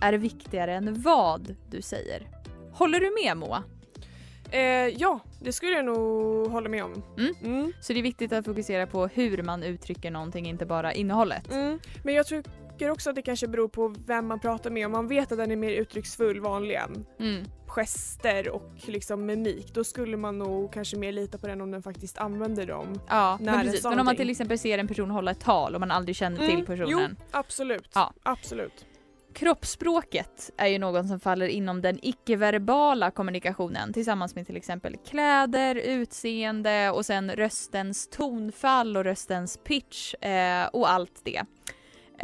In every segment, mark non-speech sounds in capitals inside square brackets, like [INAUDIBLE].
Är viktigare än vad du säger. Håller du med Moa? Eh, ja, det skulle jag nog hålla med om. Mm. Mm. Så det är viktigt att fokusera på hur man uttrycker någonting, inte bara innehållet. Mm. Men jag tycker också att det kanske beror på vem man pratar med. Om man vet att den är mer uttrycksfull vanligen, Mm. gester och liksom mimik, då skulle man nog kanske mer lita på den om den faktiskt använder dem. Ja, men, precis. men om man till exempel ser en person hålla ett tal och man aldrig känner till Mm, personen. Jo, absolut. Ja. Absolut. Kroppsspråket är ju något som faller inom den icke-verbala kommunikationen tillsammans med till exempel kläder, utseende och sen röstens tonfall och röstens pitch eh, och allt det.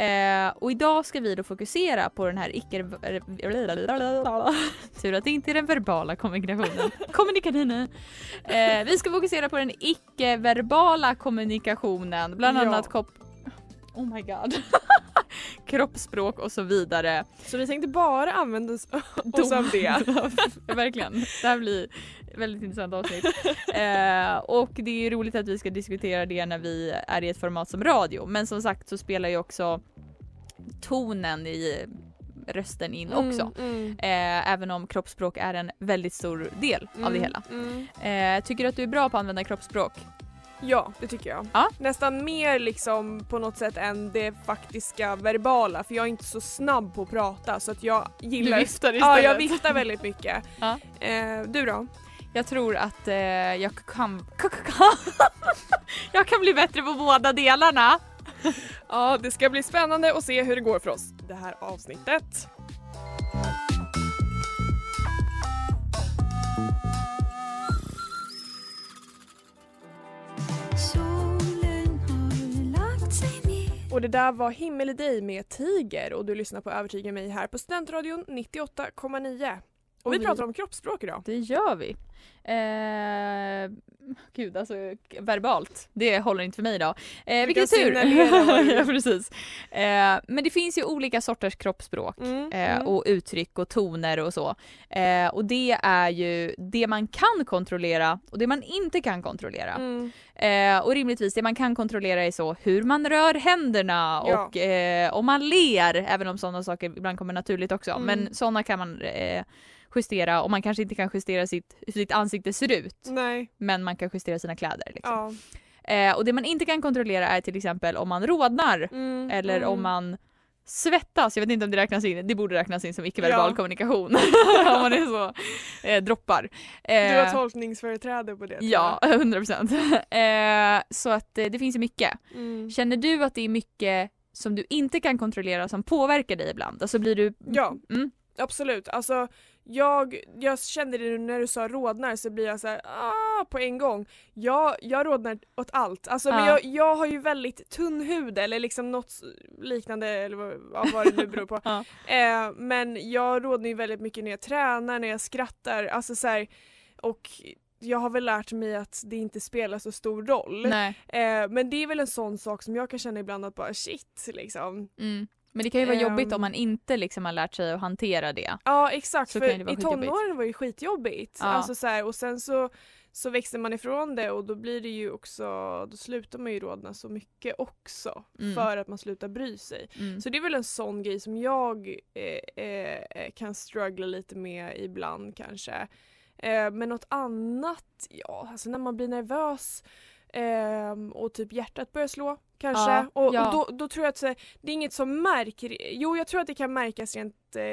Eh, och idag ska vi då fokusera på den här icke... [LAUGHS] Tur att det inte är den verbala kommunikationen. [LAUGHS] Kommunikationen. Eh, vi ska fokusera på den icke-verbala kommunikationen, bland Ja. annat kop... Oh my god. [LAUGHS] [LAUGHS] Kroppsspråk och så vidare. Så vi tänkte bara använda oss oss [LAUGHS] av det. [LAUGHS] Verkligen. Det här blir väldigt intressant avsnitt. eh, och det är roligt att vi ska diskutera det när vi är i ett format som radio. Men som sagt så spelar ju också tonen i rösten in också. Mm, mm. Eh, även om kroppsspråk är en väldigt stor del av det Mm, hela. mm. Eh, tycker du att du är bra på att använda kroppsspråk? Ja, det tycker jag. Ja. Nästan mer liksom på något sätt än det faktiska verbala för jag är inte så snabb på att prata så att jag gillar... Du viftar Ja, istället. jag viftar väldigt mycket. [LAUGHS] Ja. Eh, du då? Jag tror att eh, jag kan... [LAUGHS] jag kan bli bättre på båda delarna. [LAUGHS] Ja, det ska bli spännande att se hur det går för oss det här avsnittet. Och det där var Himmel i dig med Tiger och du lyssnar på Övertyga mig här på Studentradion 98,9. Och vi pratar om kroppsspråk idag. Det gör vi. Eh, gud, alltså verbalt. Det håller inte för mig idag. Eh, vilken tur! [LAUGHS] ja, precis. Eh, men det finns ju olika sorters kroppsspråk. Mm, Eh, mm. och uttryck och toner och så. Eh, och det är ju det man kan kontrollera och det man inte kan kontrollera. Mm. Eh, och rimligtvis det man kan kontrollera är så hur man rör händerna Ja. och eh, om man ler, även om sådana saker ibland kommer naturligt också. Mm. Men sådana kan man justera och man kanske inte kan justera sitt, hur sitt ansikte ser ut. Nej, Men man kan justera sina kläder. Liksom. ja. Eh, och det man inte kan kontrollera är till exempel om man rodnar Mm, eller mm. om man svettas. Jag vet inte om det räknas in, det borde räknas in som icke-verbal Ja. kommunikation. [LAUGHS] om man är så. Eh, droppar. Eh, Du har tolkningsföreträde på det. Ja, 100 [LAUGHS] procent. eh, så att eh, det finns ju mycket. Mm. Känner du att det är mycket som du inte kan kontrollera som påverkar dig ibland? Alltså blir du... Ja. Mm. Absolut. Alltså, jag, jag kände det nu när du sa rodnar så blir jag så här, ah, på en gång. Jag, jag rodnar åt allt. Alltså, men Ja. jag, jag har ju väldigt tunn hud eller liksom något liknande eller vad, vad det nu beror på. [LAUGHS] Ja. eh, men jag rodnar ju väldigt mycket när jag tränar, när jag skrattar. Alltså, så här, och jag har väl lärt mig att det inte spelar så stor roll. Eh, men det är väl en sån sak som jag kan känna ibland att bara shit liksom. Mm. Men det kan ju vara jobbigt Ehm. om man inte liksom har lärt sig att hantera det. Ja exakt, Så för i tonåren var det skitjobbigt. Ja. Alltså, så här, och sen så så växer man ifrån det och då blir det ju också, då slutar man ju rodna så mycket också Mm. för att man slutar bry sig. Mm. Så det är väl en sån grej som jag eh, eh, kan struggla lite med ibland kanske. Eh, men något annat, ja alltså när man blir nervös ehm, och typ hjärtat börjar slå kanske. Ja, och ja. då, då tror jag att så, det är inget som märker, jo jag tror att det kan märkas rent eh,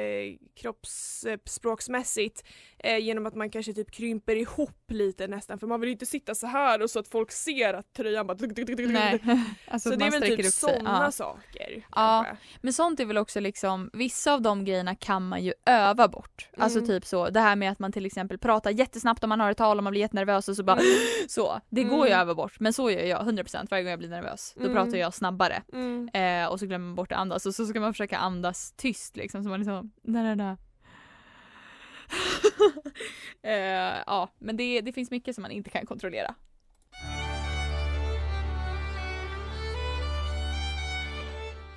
kroppsspråksmässigt eh, genom att man kanske typ krymper ihop lite nästan för man vill inte sitta så här och så att folk ser att tröjan bara. Nej. [LAUGHS] alltså Så det är väl typ sådana Ja. saker. Ja. kanske. Men sånt är väl också liksom, vissa av de grejerna kan man ju öva bort. Alltså Mm. typ så, det här med att man till exempel pratar jättesnabbt om man har ett tal och man blir jättenervös och så bara [GASPS] så. Det går ju Mm. att öva bort men så gör jag 100% varje gång jag blir nervös. Då Mm. pratar jag snabbare. Mm. Eh, och så glömmer man bort att andas och så ska man försöka andas tyst liksom så man liksom, nej nej nej. eh, ja men det, det finns mycket som man inte kan kontrollera.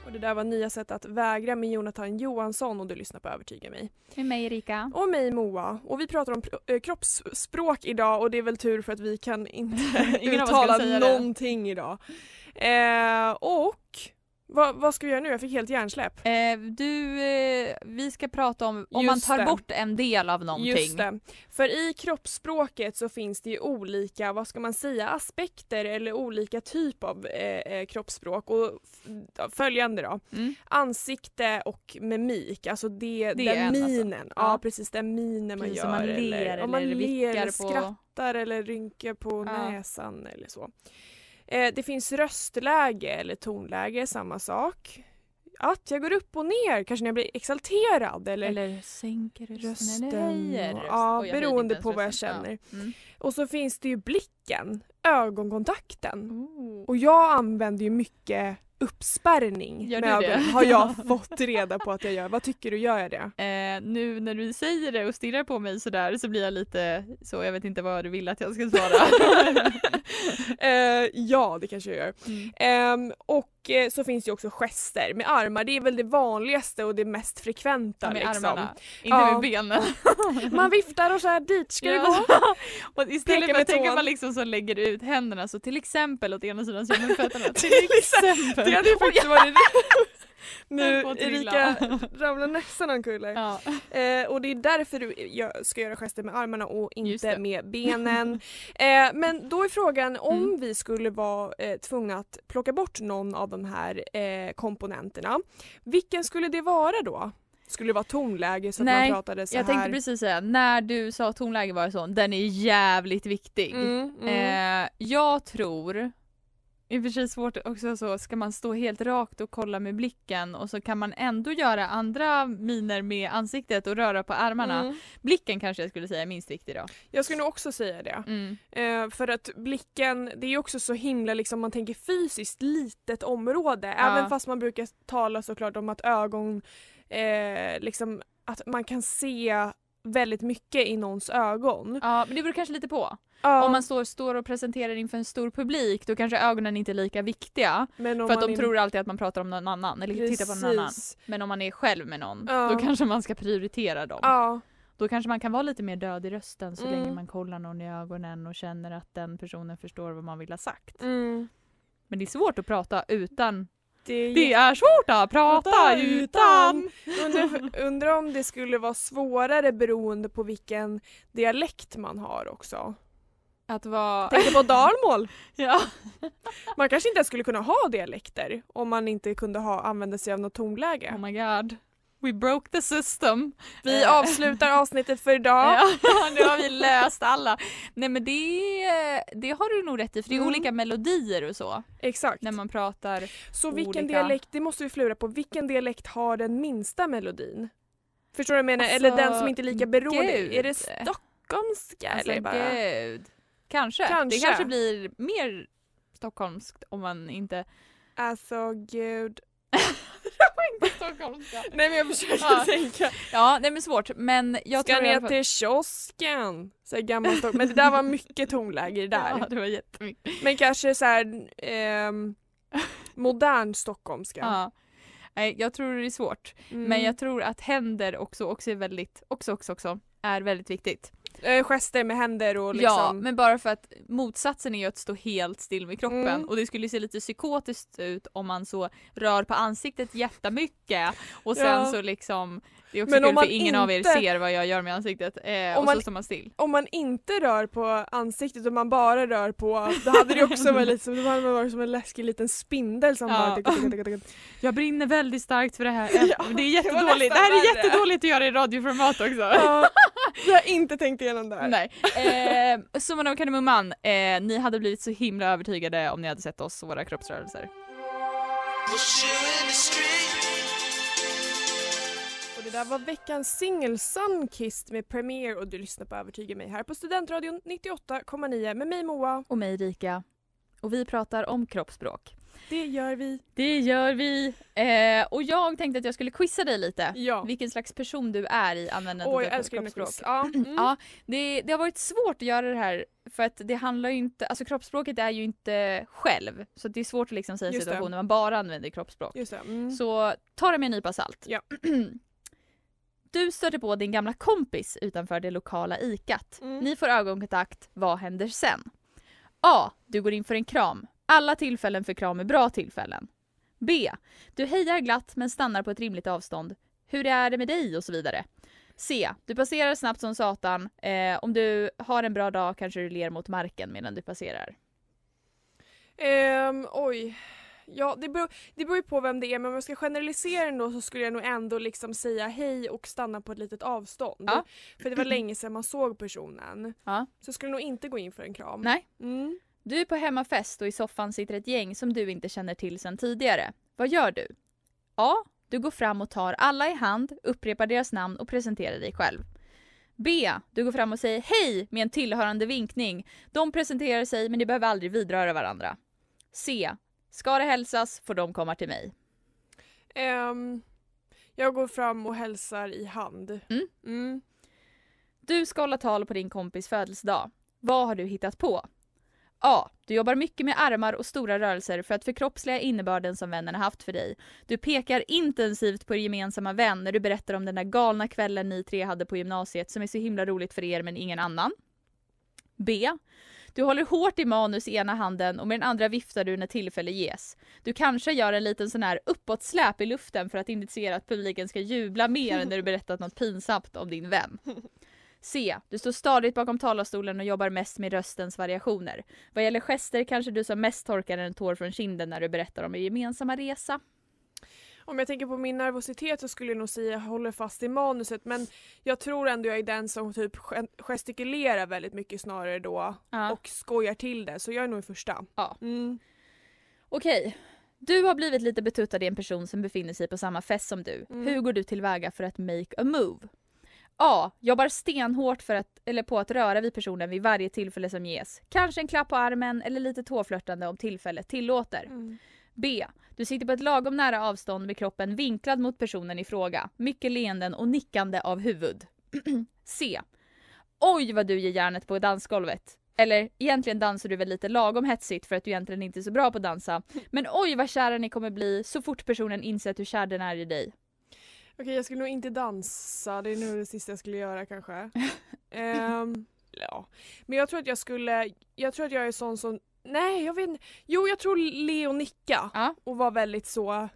Och det där var nya sätt att vägra med Jonathan Johansson och du lyssnar på Övertyga mig. Med mig Erika. Och mig Moa. Och vi pratar om pr- eh, kroppsspråk idag och det är väl tur för att vi kan inte [LAUGHS] uttala säga det. någonting idag. Eh, och vad, vad ska vi göra nu? Jag fick helt hjärnsläpp. Eh, du, eh, vi ska prata om om man Just tar det. bort en del av någonting. Just det. För i kroppsspråket så finns det ju olika, vad ska man säga, aspekter eller olika typ av eh, eh, kroppsspråk. Och följande då. Mm. Ansikte och mimik, alltså det, Det den en alltså. minen. Ja. Ja. precis, den minen man Precis, gör. om man ler eller, man eller eller på- skrattar eller rynkar på Ja. näsan eller så. Eh, det finns röstläge eller tonläge, samma sak. Att jag går upp och ner, kanske när jag blir exalterad eller, Eller sänker rösten, Rösten, eller höjer rösten. ja, Oj, beroende på vad jag känner. Ja. Mm. Och så finns det ju blicken, ögonkontakten. Oh. Och jag använder ju mycket uppspärrning Gör med ögonen, har jag [LAUGHS] fått reda på att jag gör. Vad tycker du, gör jag det? Eh, nu när du säger det och stirrar på mig sådär så blir jag lite så, jag vet inte vad du vill att jag ska svara. [LAUGHS] [LAUGHS] Eh, ja, det kanske jag gör. Mm. Ehm, och eh, så finns det också gester med armar. Det är väl det vanligaste och det mest frekventa. med liksom. armarna, inte Ja. med benen. [LAUGHS] Man viftar och så här, dit ska det Ja. gå. [LAUGHS] och istället för att tänka man liksom så lägger ut händerna så till exempel åt ena sidan så gör man fötterna. [LAUGHS] Till exempel. Det hade ju faktiskt varit Nu, att. Erika [LAUGHS] ramlar nästan omkull. Ja. Eh, och det är därför du jag ska göra gester med armarna och inte med benen. [LAUGHS] eh, men då är frågan om Mm. vi skulle vara eh, tvungna att plocka bort någon av de här eh, komponenterna. Vilken skulle det vara då? Skulle det vara tonläge så att Nej, man pratade så Jag här? tänkte precis säga, när du sa tonläge var det så, den är jävligt viktig. Mm, mm. Eh, jag tror, i och för sig svårt också så, ska man stå helt rakt och kolla med blicken och så kan man ändå göra andra miner med ansiktet och röra på armarna. Mm. Blicken kanske jag skulle säga är minst viktig då. Jag skulle nog också säga det. Mm. Eh, för att blicken, det är ju också så himla liksom man tänker fysiskt litet område. Även fast man brukar tala såklart om att ögon, eh, liksom att man kan se väldigt mycket i någons ögon. Ja men det beror kanske lite på. Ja, Om man står, står och presenterar inför en stor publik då kanske ögonen inte är lika viktiga. För att de är- tror alltid att man pratar om någon annan eller tittar på någon annan. Precis. Men om man är själv med någon Ja. då kanske man ska prioritera dem. Ja, Då kanske man kan vara lite mer död i rösten så Mm. länge man kollar någon i ögonen och känner att den personen förstår vad man vill ha sagt. mm. Men det är svårt att prata utan. det är Det är svårt att prata utan. Undrar, undrar om det skulle vara svårare beroende på vilken dialekt man har också. Att vara... Tänk på [LAUGHS] dalmål. Ja. [LAUGHS] Man kanske inte ens skulle kunna ha dialekter om man inte kunde ha, använda sig av något tonläge. Oh my god. We broke the system. Vi Eh. avslutar avsnittet för idag. [LAUGHS] Ja, nu har vi löst alla. Nej men det, det har du nog rätt i för det är Mm. olika melodier och så Exakt. när man pratar. Så vilken olika- dialekt, det måste vi flura på, vilken dialekt har den minsta melodin? Förstår du vad jag menar? Alltså, Eller den som inte är lika beroende. gud. Är det stockholmska Alltså eller bara? gud. Kanske. Kanske. Det kanske blir mer stockholmskt om man inte... Alltså gud. [LAUGHS] Nej men jag försöker Ja. tänka. Ja, det är svårt men jag Ska ner fall- till kiosken? Så här gammal Stockholm. Men det där var mycket tonläge [LAUGHS] där. Ja, det var jättemycket. Men kanske så här ehm, modern stockholmska. Ja. Nej, jag tror det är svårt. Mm. Men jag tror att händer också, också är väldigt, också, också, också, är väldigt viktigt. Eh, gester med händer och liksom. Ja, men bara för att motsatsen är ju att stå helt still med kroppen Mm. och det skulle se lite psykotiskt ut om man så rör på ansiktet jättemycket och sen Ja. så liksom det är också Men kul för ingen av er inte- ser vad jag gör med ansiktet eh, och man- så står man still. Om man inte rör på ansiktet och man bara rör på, då hade det också varit lite som, då hade man varit som en läskig liten spindel som Ja. bara tick, tick, tick. Jag brinner väldigt starkt för det här. [LAUGHS] Ja, det är jättedåligt. Det, här är jättedåligt att göra i radioformat också. Ja, det har jag inte tänkt igenom där. Nej. Eh, summan av kardemumman, eh, ni hade blivit så himla övertygade om ni hade sett oss och våra kroppsrörelser. Och det där var veckans singel Sunkissed med Premiere och du lyssnar på Övertyga mig här på Studentradion 98,9 med mig Moa. Och mig Rika. Och vi pratar om kroppsspråk. Det gör vi. Det gör vi. Eh, och jag tänkte att jag skulle quizza dig lite. Ja. Vilken slags person du är i användandet jag av älskar kroppsspråk. Ja. Mm. [CLEARS THROAT] Ja, det, det har varit svårt att göra det här för att det handlar ju inte, alltså kroppsspråket är ju inte själv. Så det är svårt att liksom säga situationer man bara använder kroppsspråk. Mm. Så ta det med en nypa salt. Ja. [CLEARS THROAT] Du stöter på din gamla kompis utanför det lokala ikat. Mm. Ni får ögonkontakt. Vad händer sen? A. Du går in för en kram. Alla tillfällen för kram är bra tillfällen. B. Du hejar glatt men stannar på ett rimligt avstånd. Hur är det med dig? Och så vidare. C. Du passerar snabbt som satan. Eh, om du har en bra dag kanske du ler mot marken medan du passerar. Ehm, oj. Ja, det beror, det beror ju på vem det är men om jag ska generalisera ändå så skulle jag nog ändå liksom säga hej och stanna på ett litet avstånd. Ja. För det var [CLEARS THROAT] länge sedan man såg personen. Ja. Så jag skulle nog inte gå in för en kram. Nej. Mm. Du är på hemmafest och i soffan sitter ett gäng som du inte känner till sedan tidigare. Vad gör du? A. Du går fram och tar alla i hand, upprepar deras namn och presenterar dig själv. B. Du går fram och säger hej med en tillhörande vinkning. De presenterar sig men de behöver aldrig vidröra varandra. C. Ska det hälsas får de komma till mig. Ehm, jag går fram och hälsar i hand. Mm. Mm. Du ska hålla tal på din kompis födelsedag. Vad har du hittat på? A. Du jobbar mycket med armar och stora rörelser för att förkroppsliga innebörden som vännen har haft för dig. Du pekar intensivt på er gemensamma vän när du berättar om den där galna kvällen ni tre hade på gymnasiet som är så himla roligt för er men ingen annan. B. Du håller hårt i manus i ena handen och med den andra viftar du när tillfälle ges. Du kanske gör en liten sån här uppåtsläp i luften för att initiera att publiken ska jubla mer när du berättat något pinsamt om din vän. C. Du står stadigt bakom talarstolen och jobbar mest med röstens variationer. Vad gäller gester kanske du som mest torkar en tår från kinden när du berättar om er gemensamma resa. Om jag tänker på min nervositet så skulle jag nog säga jag håller fast i manuset men jag tror ändå jag är den som typ ge- gestikulerar väldigt mycket snarare då Ja. och skojar till det så jag är nog i första. Ja. Mm. Okej. Du har blivit lite betuttad i en person som befinner sig på samma fest som du. Mm. Hur går du tillväga för att make a move? A. Jobbar stenhårt för att, eller på att röra vid personen vid varje tillfälle som ges. Kanske en klapp på armen eller lite tåflörtande om tillfället tillåter. Mm. B. Du sitter på ett lagom nära avstånd med kroppen vinklad mot personen i fråga. Mycket leenden och nickande av huvud. [CLEARS THROAT] C. Oj vad du ger järnet på dansgolvet. Eller egentligen dansar du väl lite lagom hetsigt för att du egentligen inte är så bra på att dansa. Men oj vad kära ni kommer bli så fort personen insett hur kär den är i dig. Okej jag skulle nog inte dansa, det är nog det sista jag skulle göra kanske. [LAUGHS] Ehm, ja. Men jag tror att jag skulle, jag tror att jag är sån som, nej jag vet inte, jo jag tror Leo nicka Ja. och var väldigt så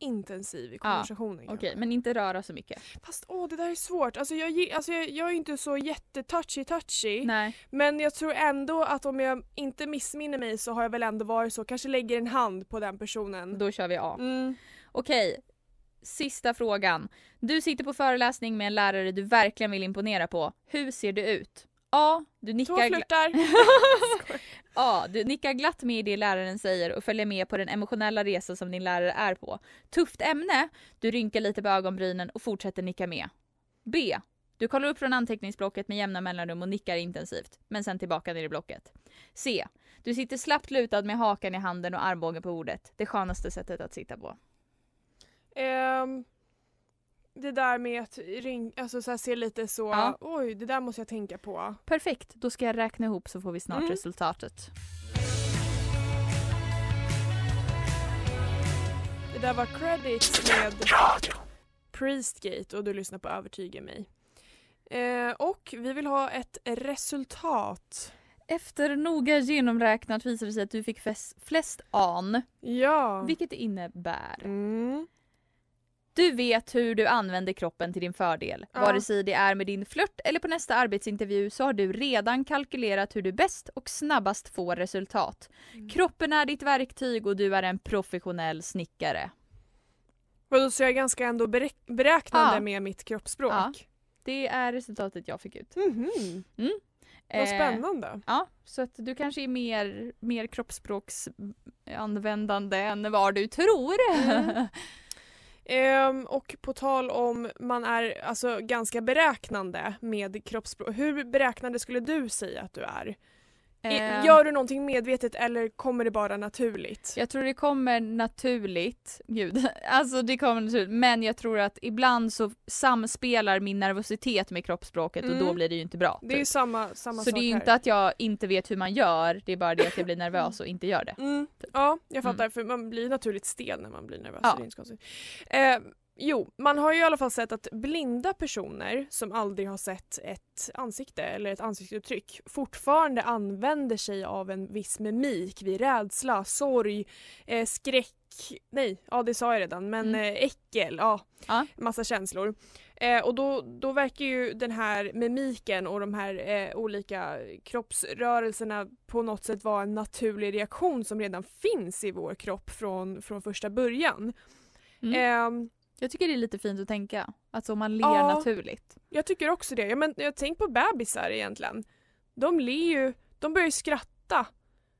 intensiv i konversationen. Okej, kanske. men inte röra så mycket. Fast åh det där är svårt, alltså jag, alltså jag, jag är inte så jättetouchy touchy Nej. men jag tror ändå att om jag inte missminner mig så har jag väl ändå varit så, kanske lägger en hand på den personen. Då kör vi A. Mm. Okej. Sista frågan. Du sitter på föreläsning med en lärare du verkligen vill imponera på. Hur ser du ut? A. Du nickar, gla-. [LAUGHS] [LAUGHS] A. Du nickar glatt med i det läraren säger och följer med på den emotionella resa som din lärare är på. Tufft ämne. Du rynkar lite på ögonbrynen och fortsätter nicka med. B. Du kollar upp från anteckningsblocket med jämna mellanrum och nickar intensivt, men sen tillbaka ner i blocket. C. Du sitter slappt lutad med hakan i handen och armbågen på bordet. Det skönaste sättet att sitta på. Ehm, det där med att ring, alltså så se lite så, Ja. oj det där måste jag tänka på. Perfekt, då ska jag räkna ihop så får vi snart Mm. resultatet. Det där var credits med Priestgate och du lyssnar på Övertyga mig. Eh, och vi vill ha ett resultat. Efter noga genomräknat visar det sig att du fick fes- flest an. Ja. Vilket innebär Mm. Du vet hur du använder kroppen till din fördel. Ja. Vare sig det är med din flört eller på nästa arbetsintervju så har du redan kalkylerat hur du bäst och snabbast får resultat. Mm. Kroppen är ditt verktyg och du är en professionell snickare. Vadå, så jag är ganska ändå berä- beräknande Ja. med mitt kroppsspråk? Ja. Det är resultatet jag fick ut. Mhm. Vad Eh, spännande. Ja, så att du kanske är mer, mer kroppsspråksanvändande än vad du tror. Mm. [LAUGHS] Ehm, och på tal om man är alltså ganska beräknande med kroppsspråk. Hur beräknande skulle du säga att du är? Eh, Gör du någonting medvetet eller kommer det bara naturligt? Jag tror det kommer naturligt, gud, [LAUGHS] alltså det kommer naturligt, men jag tror att ibland så samspelar min nervositet med kroppsspråket och då Mm. blir det ju inte bra. Det är typ. samma, samma Så sak det är ju inte att jag inte vet hur man gör, det är bara det att jag blir [LAUGHS] nervös och inte gör det. Mm. Ja, jag fattar. För man blir naturligt stel när man blir nervös. Ja. så Det är inte så. Eh, jo, man har ju i alla fall sett att blinda personer som aldrig har sett ett ansikte eller ett ansiktsuttryck fortfarande använder sig av en viss mimik vid rädsla, sorg, eh, skräck, nej, ja det sa jag redan, men Mm. eh, äckel, ja, Ja. massa känslor. Eh, och då, då verkar ju den här mimiken och de här eh, olika kroppsrörelserna på något sätt vara en naturlig reaktion som redan finns i vår kropp från, från första början. Mm. Jag tycker det är lite fint att tänka, alltså om man ler Ja. naturligt. jag tycker också det. Ja, men jag tänker på bebisar egentligen. De ler ju, de börjar ju skratta.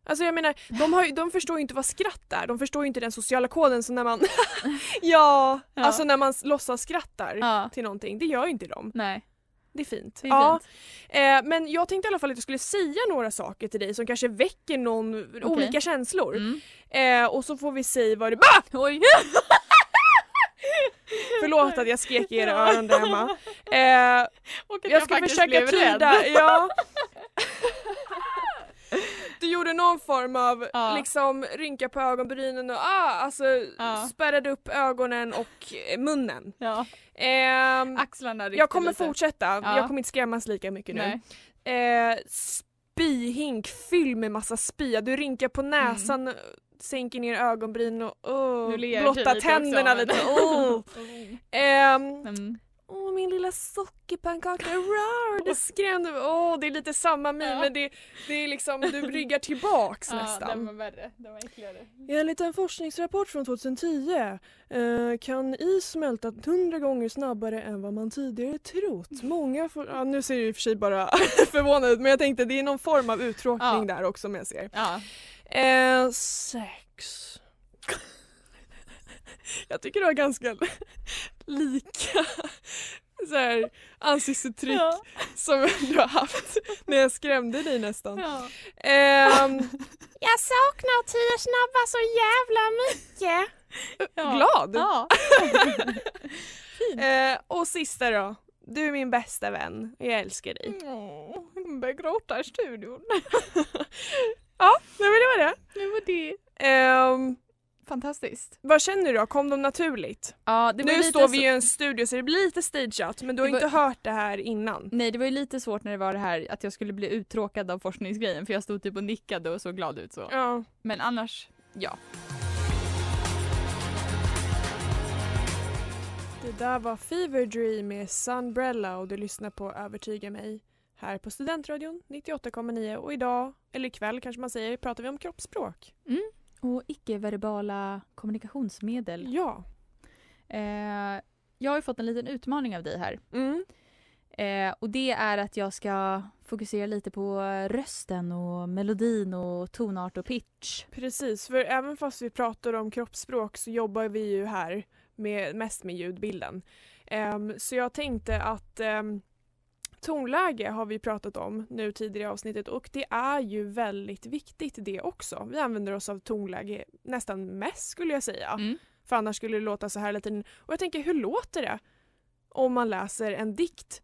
Alltså jag menar, de, har, de förstår ju inte vad skratt är. De förstår ju inte den sociala koden som när man [LAUGHS] ja, Ja. alltså när man låtsas skrattar Ja, till någonting. Det gör ju inte de. nej. Det är fint. Det är ja. fint. Eh, men jag tänkte i alla fall att jag skulle säga några saker till dig som kanske väcker någon, olika känslor. Mm. Eh, och så får vi se vad det... [LAUGHS] Ah! Oj! [LAUGHS] Förlåt att jag skrek i era öron där hemma. [LAUGHS] Eh, Och att jag ska faktiskt försöka rädd. tyda. Ja. [LAUGHS] Du gjorde någon form av Ja. liksom rynka på ögonbrynen och ah, alltså Ja. spärrade upp ögonen och eh, munnen. Ja. Ehm, Axlarna jag kommer lite. fortsätta, Ja. jag kommer inte skrämmas lika mycket nu. Nej. Eh, spyhink, fyll med massa spya. Du rynkar på näsan, sänker ner ögonbryn och oh, Mm. Blottar lite tänderna lite. [LAUGHS] men- Oh. Mm. Åh min lilla sockerpannkaka, rar, det [LAUGHS] skrämde mig. Åh det är lite samma min Ja. men det, det är liksom, du ryggar tillbaks [LAUGHS] Ja, den nästan. var värre. Den var äckligare. Enligt en forskningsrapport från 2010 eh, kan is smälta 100 gånger snabbare än vad man tidigare trott. Många får, ja, nu ser jag i och för sig bara förvånad ut men jag tänkte det är någon form av uttråkning Ja. där också som jag ser. Ja. Eh, sex. [LAUGHS] jag tycker du har ganska [LAUGHS] lika så här, ansiktsuttryck Ja. som du har haft när jag skrämde dig nästan. Ja. Ehm, [LAUGHS] jag saknar tio snabba så jävla mycket. Ja. Glad! Ja. Eh, och sista då. Du är min bästa vän och jag älskar dig. Åh, jag börjar gråta i studion. Ja, nej, men det var det. Det var det. Ehm, Fantastiskt. vad känner du då? Kom de naturligt? Ja, det var Nu lite står vi så- i en studio så det blir lite stageat men du har Det var- inte hört det här innan. Nej det var ju lite svårt när det var det här att jag skulle bli uttråkad av forskningsgrejen för jag stod typ och nickade och såg glad ut så. Ja. Men annars, ja. Det där var Fever Dream med Sunbrella och du lyssnar på Övertyga mig här på Studentradion 98,9 och idag, eller ikväll kanske man säger, pratar vi om kroppsspråk. Och icke-verbala kommunikationsmedel. Ja. Eh, jag har fått en liten utmaning av dig här. Mm. Eh, och det är att jag ska fokusera lite på rösten och melodin och tonart och pitch. Precis, för även fast vi pratar om kroppsspråk så jobbar vi ju här med, mest med ljudbilden. Ehm, så jag tänkte att ehm, tonläge har vi pratat om nu tidigare i avsnittet och det är ju väldigt viktigt det också. Vi använder oss av tonläge nästan mest skulle jag säga. Mm. För annars skulle det låta så här hela tiden. Och jag tänker, hur låter det om man läser en dikt?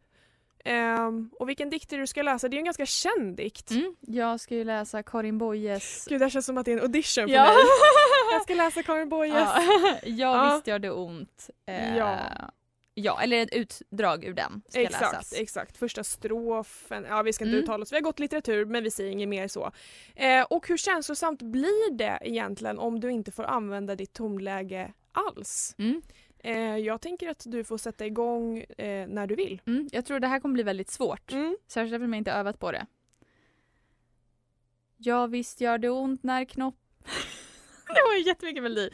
Ehm, och vilken dikt är det du ska läsa? Det är ju en ganska känd dikt. Mm. Jag ska ju läsa Karin Boyes Gud, det känns som att det är en audition för Ja. mig. [LAUGHS] Jag ska läsa Karin Boyes. Ja. [LAUGHS] jag Ja. visst gör det ont. Eh, Ja. Ja, eller ett utdrag ur den ska Exakt, läsas. exakt. Första strofen, ja vi ska inte Mm. uttala oss, vi har gått litteratur men vi säger inget mer så. Eh, och hur känslosamt blir det egentligen om du inte får använda ditt tonläge alls? Mm. Eh, jag tänker att du får sätta igång eh, när du vill. Mm, jag tror det här kommer bli väldigt svårt. Mm. Särskilt eftersom jag inte övat på det. Ja visst gör det ont när knopp... [LAUGHS] det var ju jättemycket melodi.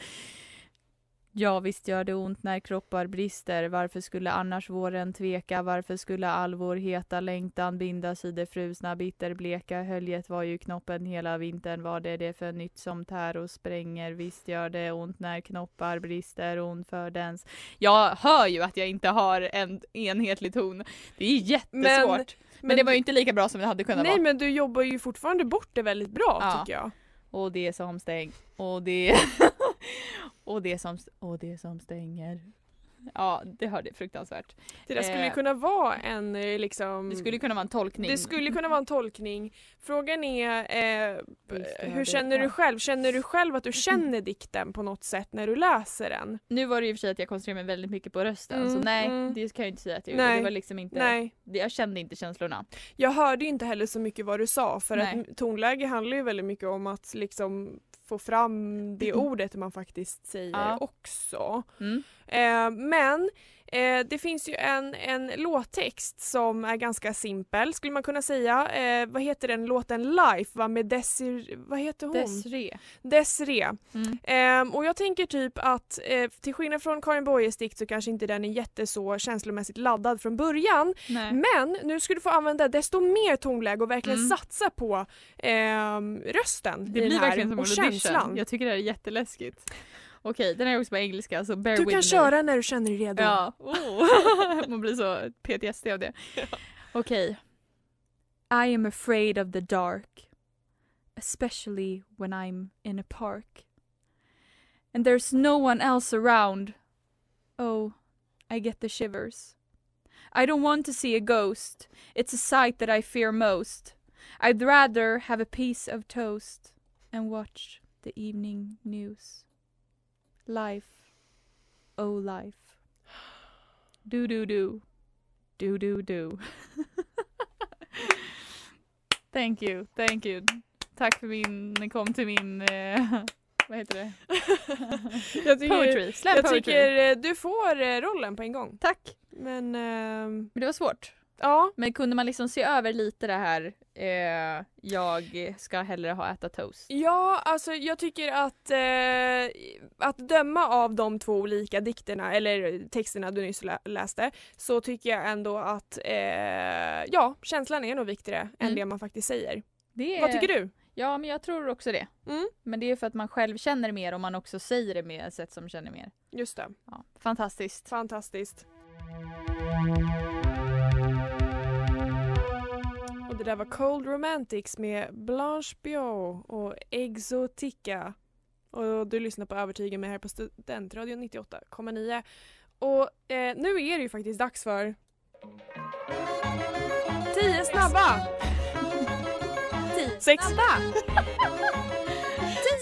Ja visst gör det ont när kroppar brister. Varför skulle annars våren tveka? Varför skulle all vår heta längtan bindas i det frusna bitterbleka höljet var ju knoppen hela vintern. Vad är det för nytt som tär och spränger? Visst gör det ont när knoppar brister. Ont för dens... Jag hör ju att jag inte har en enhetlig ton. Det är jättesvårt. Men, det var ju inte lika bra som det hade kunnat Nej vara. men du jobbar ju fortfarande bort det väldigt bra Ja. tycker jag. Och det som stäng och det [LAUGHS] och det som och det som stänger. Ja, det hörde fruktansvärt. Det där skulle Eh. kunna vara en eh, liksom... Det skulle kunna vara en tolkning. Det skulle kunna vara en tolkning. Frågan är eh, hur känner du själv? Känner du själv att du känner dikten på något sätt när du läser den? Nu var det ju för sig att jag koncentrerade mig väldigt mycket på rösten så Mm, nej, mm. det kan jag inte säga att jag. Nej. Det var liksom inte, Nej, jag kände inte känslorna. jag hörde inte heller så mycket vad du sa för Nej. att tonläge handlar ju väldigt mycket om att liksom få fram det [LAUGHS] ordet man faktiskt säger Ja. också. Mm. Eh, men eh, det finns ju en, en låttext som är ganska simpel skulle man kunna säga. Eh, vad heter den låten Life va? med Desir... Vad heter hon? Desiree. Desiree. Mm. Ehm, och jag tänker typ att eh, till skillnad från Karin Boyes dikt så kanske inte den är jätte så känslomässigt laddad från början. Nej. Men nu ska du få använda desto mer tonläge och verkligen Mm. satsa på ehm, rösten Det blir här verkligen som och audition. känslan. Jag tycker det här är jätteläskigt. Okej, den är också på engelska så bear Du kan köra när du känner dig redo. Ja. Oh. [LAUGHS] Man blir så PTSD av det. [LAUGHS] Okej. I am afraid of the dark. Especially when I'm in a park. And there's no one else around. Oh, I get the shivers. I don't want to see a ghost. It's a sight that I fear most. I'd rather have a piece of toast and watch the evening news. Life. Oh, life. Do do do. Do do do. [LAUGHS] thank you, thank you. Tack för min, kom till min, eh, vad heter det? [LAUGHS] Jag tycker, poetry, slam jag poetry. tycker eh, du får eh, rollen på en gång. Tack. Men ehm, Men det var svårt. Ja, Men kunde man liksom se över lite det här, eh, jag ska hellre ha äta toast. Ja, alltså jag tycker att eh, att döma av de två olika dikterna eller texterna du nyss lä- läste så tycker jag ändå att eh, ja, känslan är nog viktigare än Mm. det man faktiskt säger. Det Vad tycker du? Ja, men jag tror också det. Mm, Men det är för att man själv känner mer och man också säger det med ett sätt som känner mer. just det. Ja, fantastiskt. Fantastiskt. Och det där var Cold Romantics med Blanche Biot och Exotica. Och du lyssnar på Övertygen med här på Studentradion 98,9. Och eh, nu är det ju faktiskt dags för 10 snabba! Sex snabba! [LAUGHS]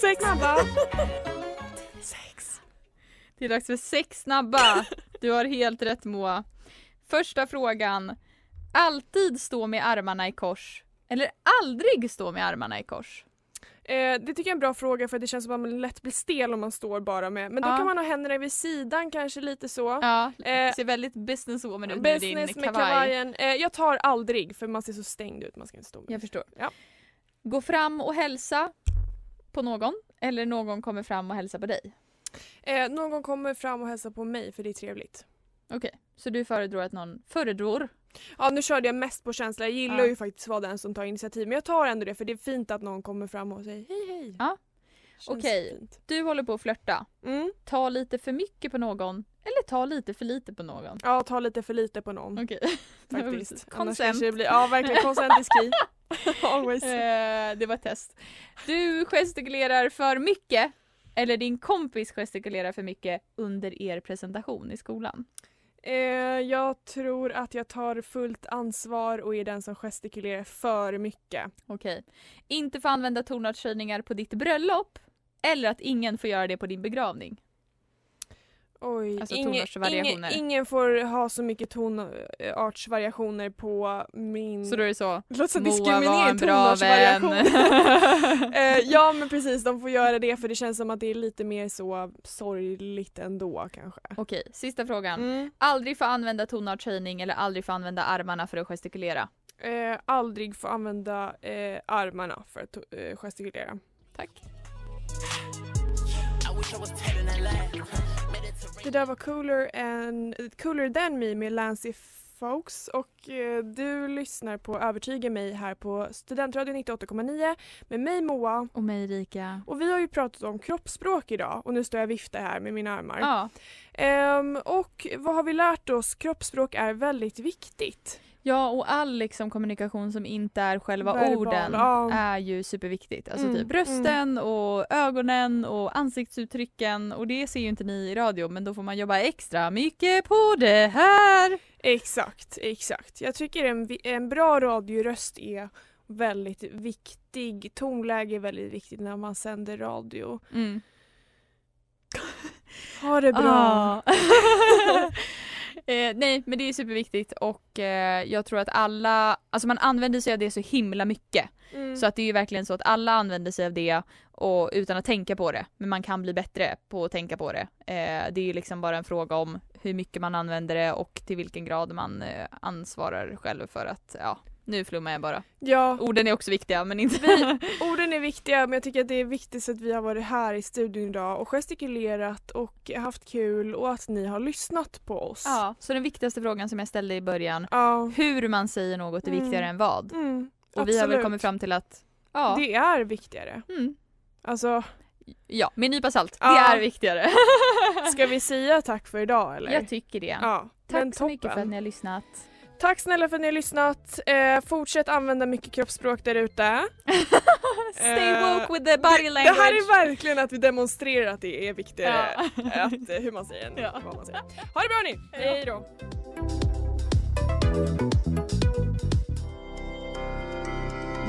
Sex snabba! Sex. Det är dags för sex snabba. Du har helt rätt Moa. Första frågan. Alltid stå med armarna i kors. Eller aldrig stå med armarna i kors. Eh, det tycker jag är en bra fråga för det känns som att man lätt blir stel om man står bara med. Men då Ja. kan man ha händerna vid sidan kanske lite så. Ja, Eh, ser väldigt businesswoman ut med din business med kavaj. kavajen. Eh, jag tar aldrig för man ser så stängd ut. Man ska inte stå med. Jag förstår. Ja. Gå fram och hälsa på någon. Eller någon kommer fram och hälsar på dig. Eh, någon kommer fram och hälsar på mig för det är trevligt. Okej, så du föredrar att någon föredrar? Ja nu körde jag mest på känsla. Jag gillar Ja. ju faktiskt att vara den som tar initiativ. Men jag tar ändå det för det är fint att någon kommer fram och säger hej hej. Ja. Känns Okej. fint. Du håller på att flörta. Mm. Ta lite för mycket på någon. Eller ta lite för lite på någon. Ja, ta lite för lite på någon Okej. [LAUGHS] faktiskt. [LAUGHS] Annars Consent. kanske det blir, ja verkligen consent is [LAUGHS] key. Always. Eh, det var ett test. Du gestikulerar för mycket. Eller din kompis gestikulerar för mycket under er presentation i skolan. Eh, jag tror att jag tar fullt ansvar och är den som gestikulerar för mycket. Okej. Inte få använda tonartshöjningar på ditt bröllop. Eller att ingen får göra det på din begravning. Oj, Alltså ingen, ingen, ingen får ha så mycket tonartsvariationer på min... Så då är det så, låter som Moa var en bra vän. [LAUGHS] Eh, ja men precis, de får göra det för det känns som att det är lite mer så sorgligt ändå kanske. Okej, sista frågan. Mm. Aldrig få använda tonartshöjning eller aldrig få använda armarna för att gestikulera. Eh, aldrig få använda eh, armarna för att eh, gestikulera. Tack. Det där var Cooler, and, Cooler than me med Lancy Folks och eh, du lyssnar på Övertyga mig här på Studentradion 98,9 med mig Moa Och mig Erika. och vi har ju pratat om kroppsspråk idag och nu står jag och viftar här med mina armar. Ja. Ehm, och vad har vi lärt oss? Kroppsspråk är väldigt viktigt. Ja och all liksom kommunikation som inte är själva Verbal, orden ja. är ju superviktigt. Alltså Mm, typ rösten och ögonen och ansiktsuttrycken och det ser ju inte ni i radio men då får man jobba extra mycket på det här. Exakt, exakt. Jag tycker en, en bra radioröst är väldigt viktig. Tonläge är väldigt viktigt när man sänder radio. Mm. Ha det bra. Ah. [LAUGHS] [LAUGHS] eh, nej men det är superviktigt och eh, jag tror att alla, alltså man använder sig av det så himla mycket. Mm. Så att det är ju verkligen så att alla använder sig av det och utan att tänka på det. Men man kan bli bättre på att tänka på det. Eh, det är ju liksom bara en fråga om hur mycket man använder det och till vilken grad man eh, ansvarar själv för att, ja, nu flummar jag bara. Ja, Orden är också viktiga men inte... orden är viktiga men jag tycker att det är viktigt att vi har varit här i studion idag och gestikulerat och haft kul och att ni har lyssnat på oss. ja, så den viktigaste frågan som jag ställde i början, Ja. hur man säger något är Mm. viktigare än vad. Mm, Och vi har väl kommit fram till att, ja, Det är viktigare. mm, Alltså, ja med en nypa salt, det Ja. är viktigare. ska vi säga tack för idag eller? jag tycker det. Ja, Tack så mycket för att ni har lyssnat. Tack snälla för att ni har lyssnat. Eh, fortsätt använda mycket kroppsspråk där ute. [LAUGHS] Stay Eh, woke with the body Det, language. det här är verkligen att vi demonstrerar att det är viktigare Ja. [LAUGHS] att, eh, hur man säger än Ja. vad man säger. Ha det bra ni! Hej då!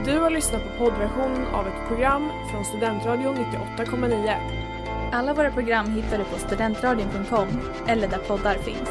Du har lyssnat på poddversionen av ett program från Studentradion 98,9. Alla våra program hittar du på studentradion.com eller där poddar finns.